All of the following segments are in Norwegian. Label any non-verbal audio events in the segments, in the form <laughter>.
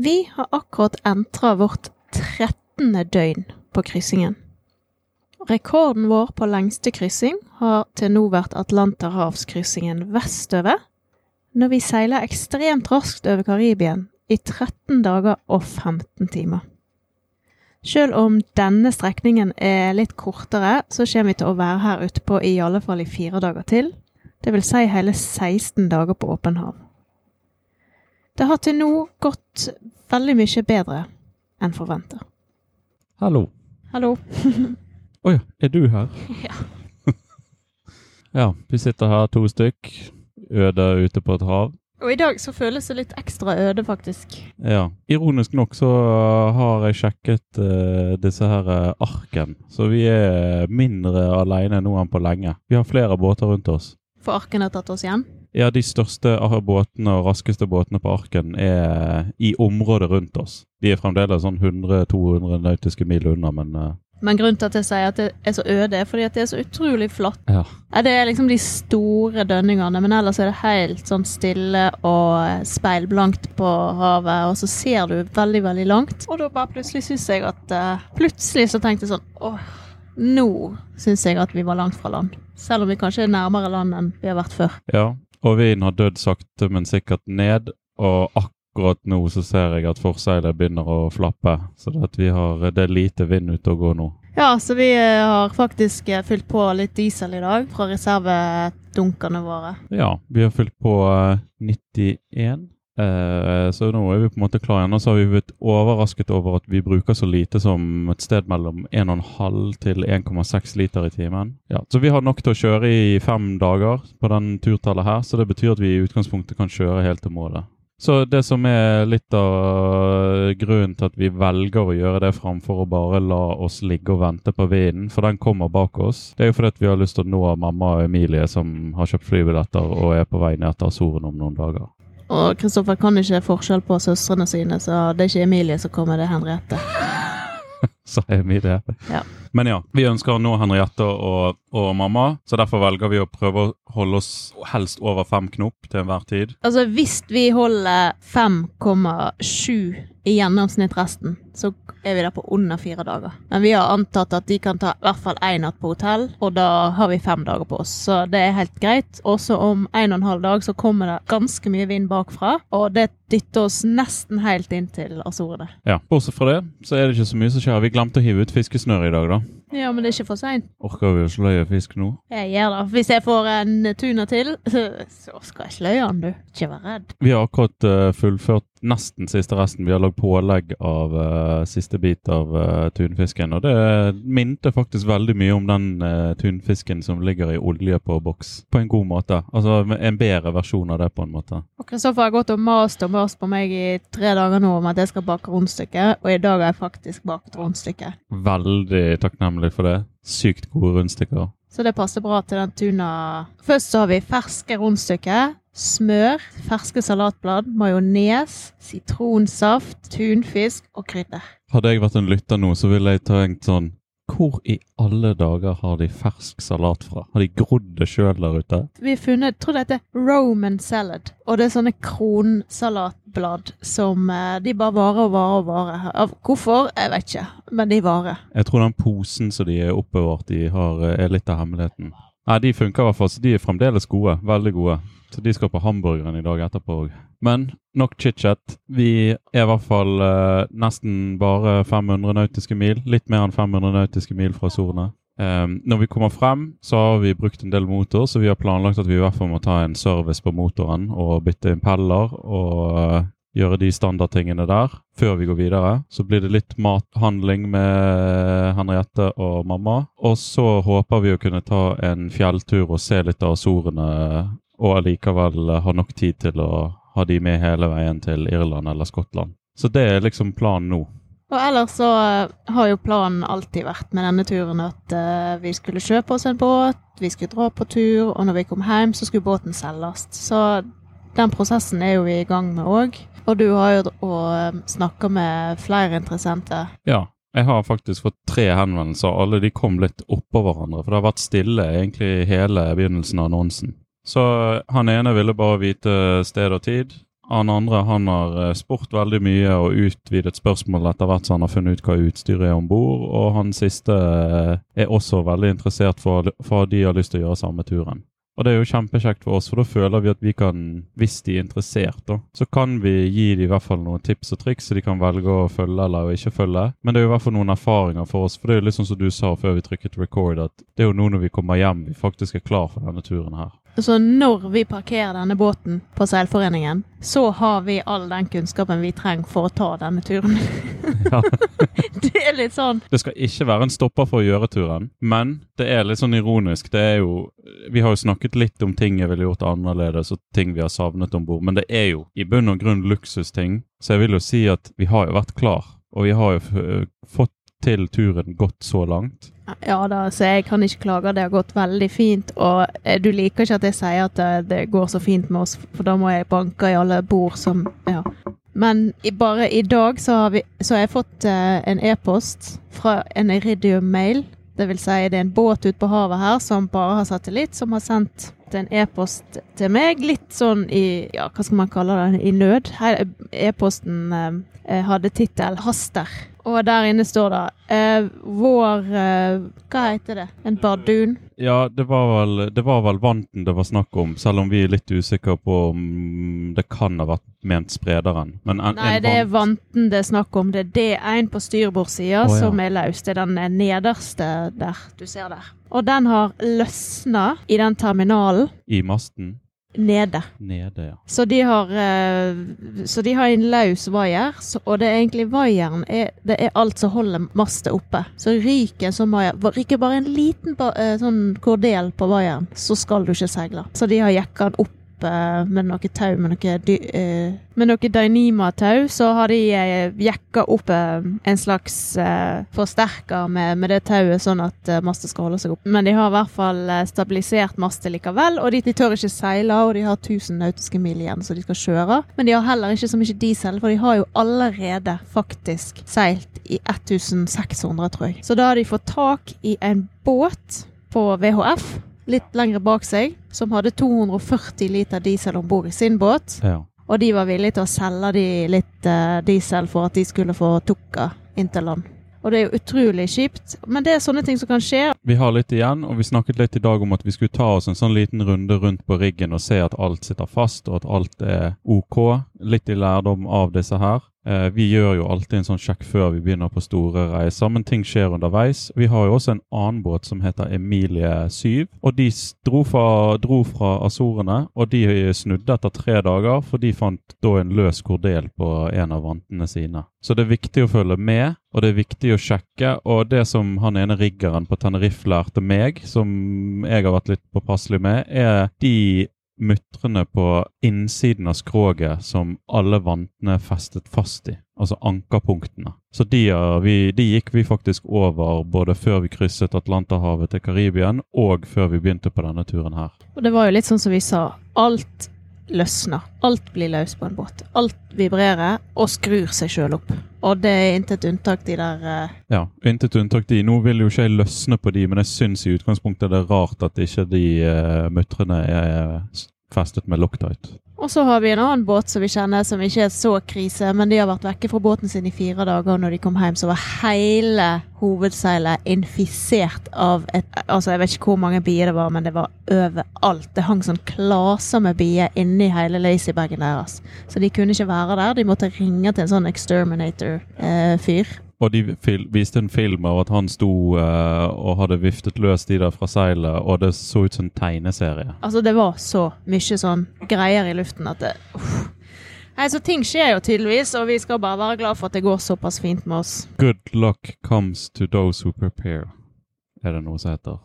Vi har akkurat entra vårt 13. døgn på kryssingen. Rekorden vår på lengste kryssing har til nå vært Atlanterhavskryssingen vestover, når vi seiler ekstremt raskt over Karibien i 13 dager og 15 timer. Selv om denne strekningen er litt kortere, så kommer vi til å være her ute på i alle fall i fire dager til. Det vil si hele 16 dager på åpen hav. Det har til nå gått veldig mye bedre enn forventa. Hallo. Hallo. <laughs> Å ja, er du her? <laughs> Ja. <laughs> ja, vi sitter her to stykk, øde ute på et hav. Og i dag så føles det litt ekstra øde, faktisk. Ja. Ironisk nok så har jeg sjekket uh, disse her uh, arken, så vi er mindre alene nå enn på lenge. Vi har flere båter rundt oss. For arken har tatt oss igjen. Ja, de største båtene og raskeste båtene på arken er i området rundt oss. De er fremdeles sånn 100-200 nautiske mil unna, men uh... Men grunnen til at jeg sier at det er så øde, er fordi at det er så utrolig flott. ja. Ja, Det er liksom de store dønningene, men ellers er det helt sånn stille og speilblankt på havet, og så ser du veldig, veldig langt. Og da bare plutselig syns jeg at uh, Plutselig så tenkte jeg sånn Åh, nå syns jeg at vi var langt fra land. Selv om vi kanskje er nærmere land enn vi har vært før. Ja, og vinen har dødd sakte, men sikkert ned. Og akkurat nå så ser jeg at forseilet begynner å flappe. Så det, har, det er lite vind ute og gå nå. Ja, så vi eh, har faktisk eh, fylt på litt diesel i dag fra reservedunkene våre. Ja, vi har fylt på eh, 91. Eh, så nå er vi på en måte klar igjen. Og så har vi blitt overrasket over at vi bruker så lite som et sted mellom 1,5 til 1,6 liter i timen. Ja, så vi har nok til å kjøre i fem dager på den turtallet her, så det betyr at vi i utgangspunktet kan kjøre helt til målet. Så det som er litt av grunnen til at vi velger å gjøre det framfor å bare la oss ligge og vente på vinden, for den kommer bak oss, det er jo fordi at vi har lyst til å nå mamma og Emilie som har kjøpt flybilletter og er på vei ned til Azoren om noen dager. Og Kristoffer kan ikke forskjell på søstrene sine, så det er ikke Emilie som kommer, det er Henriette. <laughs> Så Emilie. Ja. Men ja, vi ønsker å nå Henriette og, og mamma, så derfor velger vi å prøve å holde oss helst over fem knop til enhver tid. Altså, hvis vi holder 5,7 i gjennomsnitt resten, så er vi der på under fire dager. Men vi har antatt at de kan ta i hvert fall én natt på hotell, og da har vi fem dager på oss. Så det er helt greit. Også om en og en halv dag så kommer det ganske mye vind bakfra, og det dytter oss nesten helt inn til Azorene. Ja, Bortsett fra det, så er det ikke så mye som skjer. Vi glemte å hive ut fiskesnøret i dag, da. Ja, men det er ikke for seint. Orker vi å sløye fisk nå? Jeg gjør det. Hvis jeg får en tuna til, <laughs> så skal jeg sløye den, du. Ikke vær redd. Vi har akkurat uh, fullført nesten siste resten. Vi har lagd pålegg av uh, siste bit av uh, tunfisken. Og det minte faktisk veldig mye om den uh, tunfisken som ligger i olje på boks. På en god måte. Altså en bedre versjon av det, på en måte. Og Kristoffer har gått og mast og mast på meg i tre dager nå om at jeg skal bake rundstykke, og i dag har jeg faktisk bakt rundstykke. Veldig takknemlig for det. Sykt gode rundstykker. Så det passer bra til den tuna. Først så har vi ferske rundstykker, smør, ferske salatblad, majones, sitronsaft, tunfisk og krydder. Hadde jeg vært en lytter nå, så ville jeg tenkt sånn Hvor i alle dager har de fersk salat fra? Har de grodd det sjøl der ute? Vi har funnet, jeg tror det heter Roman salad, og det er sånne kronsalatblad som eh, de bare varer og varer og varer. Av hvorfor? Jeg vet ikke, men de varer. Jeg tror den posen som de er oppbevart i, har, eh, er litt av hemmeligheten. Nei, de funker i hvert fall, så de er fremdeles gode. Veldig gode. Så de skal på hamburgeren i dag etterpå òg. Men nok chit-chat. Vi er i hvert fall eh, nesten bare 500 nautiske mil. Litt mer enn 500 nautiske mil fra Sorene. Eh, når vi kommer frem, så har vi brukt en del motor, så vi har planlagt at vi i hvert fall må ta en service på motoren og bytte impeller og eh, gjøre de standardtingene der før vi går videre. Så blir det litt mathandling med Henriette og mamma. Og så håper vi å kunne ta en fjelltur og se litt av Azorene, og allikevel ha nok tid til å ha de med hele veien til Irland eller Skottland. Så det er liksom planen nå. Og ellers så eh, har jo planen alltid vært med denne turen at uh, vi skulle kjøpe oss en båt, vi skulle dra på tur, og når vi kom hjem, så skulle båten selges. Så den prosessen er jo vi i gang med òg. Og du har jo og snakka med flere interessenter. Ja, jeg har faktisk fått tre henvendelser. Alle de kom litt oppå hverandre, for det har vært stille egentlig hele begynnelsen av annonsen. Så han ene ville bare vite sted og tid. Han andre han har eh, spurt veldig mye og utvidet spørsmål etter hvert så han har funnet ut hva utstyret er om bord. Og han siste eh, er også veldig interessert for, for de har lyst til å gjøre samme turen. Og det er jo kjempekjekt for oss, for da føler vi at vi kan, hvis de er interessert, da, så kan vi gi dem i hvert fall noen tips og triks så de kan velge å følge eller ikke følge. Men det er jo i hvert fall noen erfaringer for oss, for det er jo litt sånn som du sa før vi trykket record, at det er jo nå når vi kommer hjem vi faktisk er klar for denne turen her. Så når vi parkerer denne båten på Seilforeningen, så har vi all den kunnskapen vi trenger for å ta denne turen. <laughs> Ja. <laughs> det er litt sånn Det skal ikke være en stopper for å gjøre turen, men det er litt sånn ironisk. Det er jo Vi har jo snakket litt om ting jeg ville gjort annerledes, og ting vi har savnet om bord, men det er jo i bunn og grunn luksusting. Så jeg vil jo si at vi har jo vært klar, og vi har jo fått til turen gått så langt. Ja da, så jeg kan ikke klage. Det har gått veldig fint. Og eh, du liker ikke at jeg sier at det, det går så fint med oss, for da må jeg banke i alle bord som Ja. Men i, bare i dag så har, vi, så har jeg fått eh, en e-post fra en Iridium Mail. Det vil si det er en båt ute på havet her som bare har satellitt, som har sendt en e-post til meg. Litt sånn i Ja, hva skal man kalle det? I nød. E-posten eh, hadde tittel 'Haster'. Og der inne står det eh, vår eh, Hva heter det? En bardun? Ja, det var, vel, det var vel vanten det var snakk om, selv om vi er litt usikre på om det kan ha vært ment sprederen. Men en, Nei, en det er vanten det er snakk om. Det er D1 på styrbordssida oh, ja. som er løs. Det er den eh, nederste der. Du ser der. Og den har løsna i den terminalen i masten nede. nede, ja. Så de har, eh, så de har en løs vaier, og det er egentlig vaieren er, Det er alt som holder mastet oppe. Så ryker en sånn vaier Ryker bare en liten eh, sånn kordel på vaieren, så skal du ikke seile. Så de har jekka den opp eh, med noe tau, med noe, eh, med noe Dynima-tau, så har de eh, jekka opp eh, en slags forsterker med, med det tauet, sånn at mastet skal holde seg opp. Men de har i hvert fall stabilisert mastet likevel, og de, de tør ikke seile, og de har 1000 nautiske mil igjen, så de skal kjøre. Men de har heller ikke så mye diesel, for de har jo allerede faktisk seilt i 1600, tror jeg. Så da har de fått tak i en båt på VHF, litt lengre bak seg, som hadde 240 liter diesel om bord i sin båt. ja. Og de var villige til å selge de litt uh, diesel for at de skulle få tukka inn til land. Og det er jo utrolig kjipt, men det er sånne ting som kan skje. Vi har litt igjen, og vi snakket litt i dag om at vi skulle ta oss en sånn liten runde rundt på riggen og se at alt sitter fast, og at alt er OK. Litt i lærdom av disse her. Eh, vi gjør jo alltid en sånn sjekk før vi begynner på store reiser, men ting skjer underveis. Vi har jo også en annen båt som heter Emilie 7, og de dro fra, dro fra Azorene, og de snudde etter tre dager, for de fant da en løs kordel på en av vantene sine. Så det er viktig å følge med, og det er viktig å sjekke. Og det som han ene riggeren på Tenerife lærte meg, som jeg har vært litt påpasselig med, er de mutrene på innsiden av skroget som alle vantene festet fast i. Altså ankerpunktene. Så de, vi, de gikk vi faktisk over både før vi krysset Atlanterhavet til Karibien, og før vi begynte på denne turen her. Og det var jo litt sånn som vi sa. Alt løsner. Alt blir løs på en båt. Alt vibrerer og skrur seg sjøl opp. Og det er intet unntak de der uh... Ja, intet unntak de. Nå vil jo ikke jeg løsne på de, men jeg syns i utgangspunktet det er rart at ikke de uh, mutrene er festet med Loctite. Og så har vi en annen båt som vi kjenner som ikke er så krise, men de har vært vekke fra båten sin i fire dager, og når de kom hjem, så var hele hovedseilet infisert av et Altså, jeg vet ikke hvor mange bier det var, men det var overalt. Det hang sånn klaser med bier inni hele lazybagen deres. Så de kunne ikke være der. De måtte ringe til en sånn exterminator-fyr. Og de viste en film av at han sto uh, og hadde viftet løs de der fra seilet, og det så ut som en tegneserie. Altså, det var så mye sånn greier i luften at det uff. Nei, så ting skjer jo tydeligvis, og vi skal bare være glad for at det går såpass fint med oss. Good luck comes to those who prepare, er det noe som heter.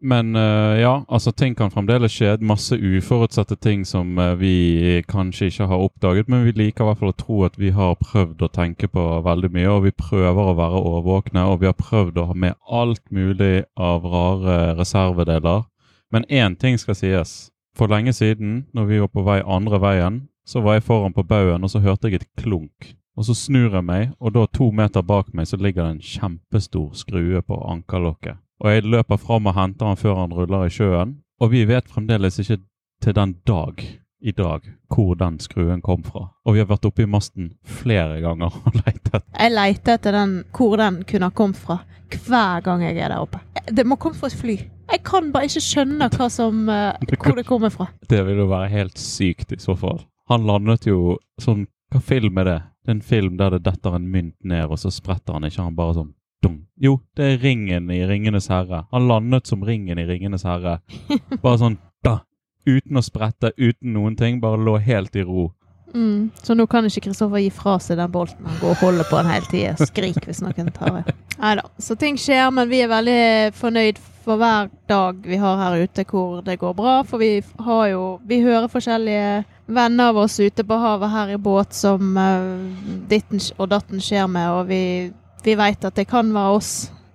Men uh, ja, altså ting kan fremdeles skje. Masse uforutsette ting som uh, vi kanskje ikke har oppdaget, men vi liker i hvert fall å tro at vi har prøvd å tenke på veldig mye, og vi prøver å være årvåkne, og vi har prøvd å ha med alt mulig av rare reservedeler. Men én ting skal sies. For lenge siden, når vi var på vei andre veien, så var jeg foran på baugen, og så hørte jeg et klunk. Og så snur jeg meg, og da to meter bak meg så ligger det en kjempestor skrue på ankerlokket. Og jeg løper fram og henter han før han ruller i sjøen. Og vi vet fremdeles ikke til den dag i dag hvor den skruen kom fra. Og vi har vært oppe i masten flere ganger og letet. Jeg leter etter den, hvor den kunne ha kommet fra, hver gang jeg er der oppe. Det må komme fra et fly. Jeg kan bare ikke skjønne som, eh, hvor det kommer fra. Det vil jo være helt sykt i så fall. Han landet jo sånn Hva film er det? Det er en film der det detter en mynt ned, og så spretter han ikke. Han bare sånn dum. Jo, det er ringen i Ringenes herre. Han landet som ringen i Ringenes herre. <laughs> Bare sånn da. Uten å sprette, uten noen ting. Bare lå helt i ro. Mm. Så nå kan ikke Kristoffer gi fra seg den bolten. Han går og holder på den hele tida. Skrik hvis noen tar det. Nei da. Så ting skjer, men vi er veldig fornøyd for hver dag vi har her ute hvor det går bra. For vi har jo Vi hører forskjellige venner av oss ute på havet her i båt som uh, ditten og datten skjer med, og vi, vi veit at det kan være oss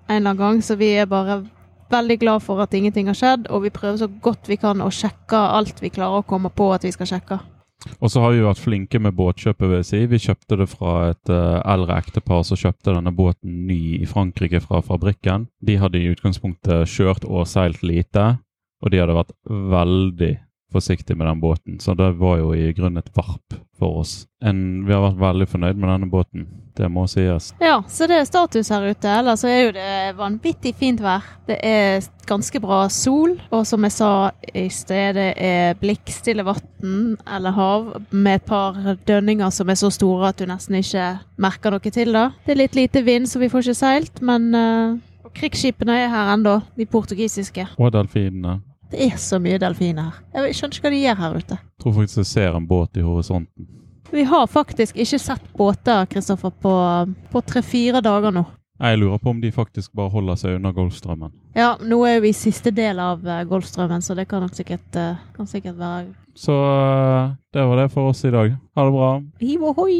en eller annen gang, så vi er bare veldig glad for at ingenting har skjedd, og vi prøver så godt vi kan å sjekke alt vi klarer å komme på at vi skal sjekke. Og så har vi vært flinke med båtkjøpet, vil jeg si. Vi kjøpte det fra et uh, eldre ektepar som kjøpte denne båten ny i Frankrike fra fabrikken. De hadde i utgangspunktet kjørt og seilt lite, og de hadde vært veldig forsiktige med den båten. Så det var jo i grunnen et varp for oss. En, vi har vært veldig fornøyd med denne båten. Det må sies. Ja, så det er status her ute. Ellers så er jo det vanvittig fint vær. Det er ganske bra sol, og som jeg sa i sted, det er blikkstille vann eller hav med et par dønninger som er så store at du nesten ikke merker noe til det. Det er litt lite vind, så vi får ikke seilt, men uh, krigsskipene er her ennå, de portugisiske. Og delfinene. Det er så mye delfiner her. Jeg skjønner ikke hva de gjør her ute. Jeg tror faktisk jeg ser en båt i horisonten. Vi har faktisk ikke sett båter Kristoffer, på, på tre-fire dager nå. Jeg lurer på om de faktisk bare holder seg unna Golfstrømmen. Ja, nå er vi i siste del av uh, Golfstrømmen, så det kan nok sikkert, uh, kan sikkert være Så uh, det var det for oss i dag. Ha det bra. Hiv ohoi!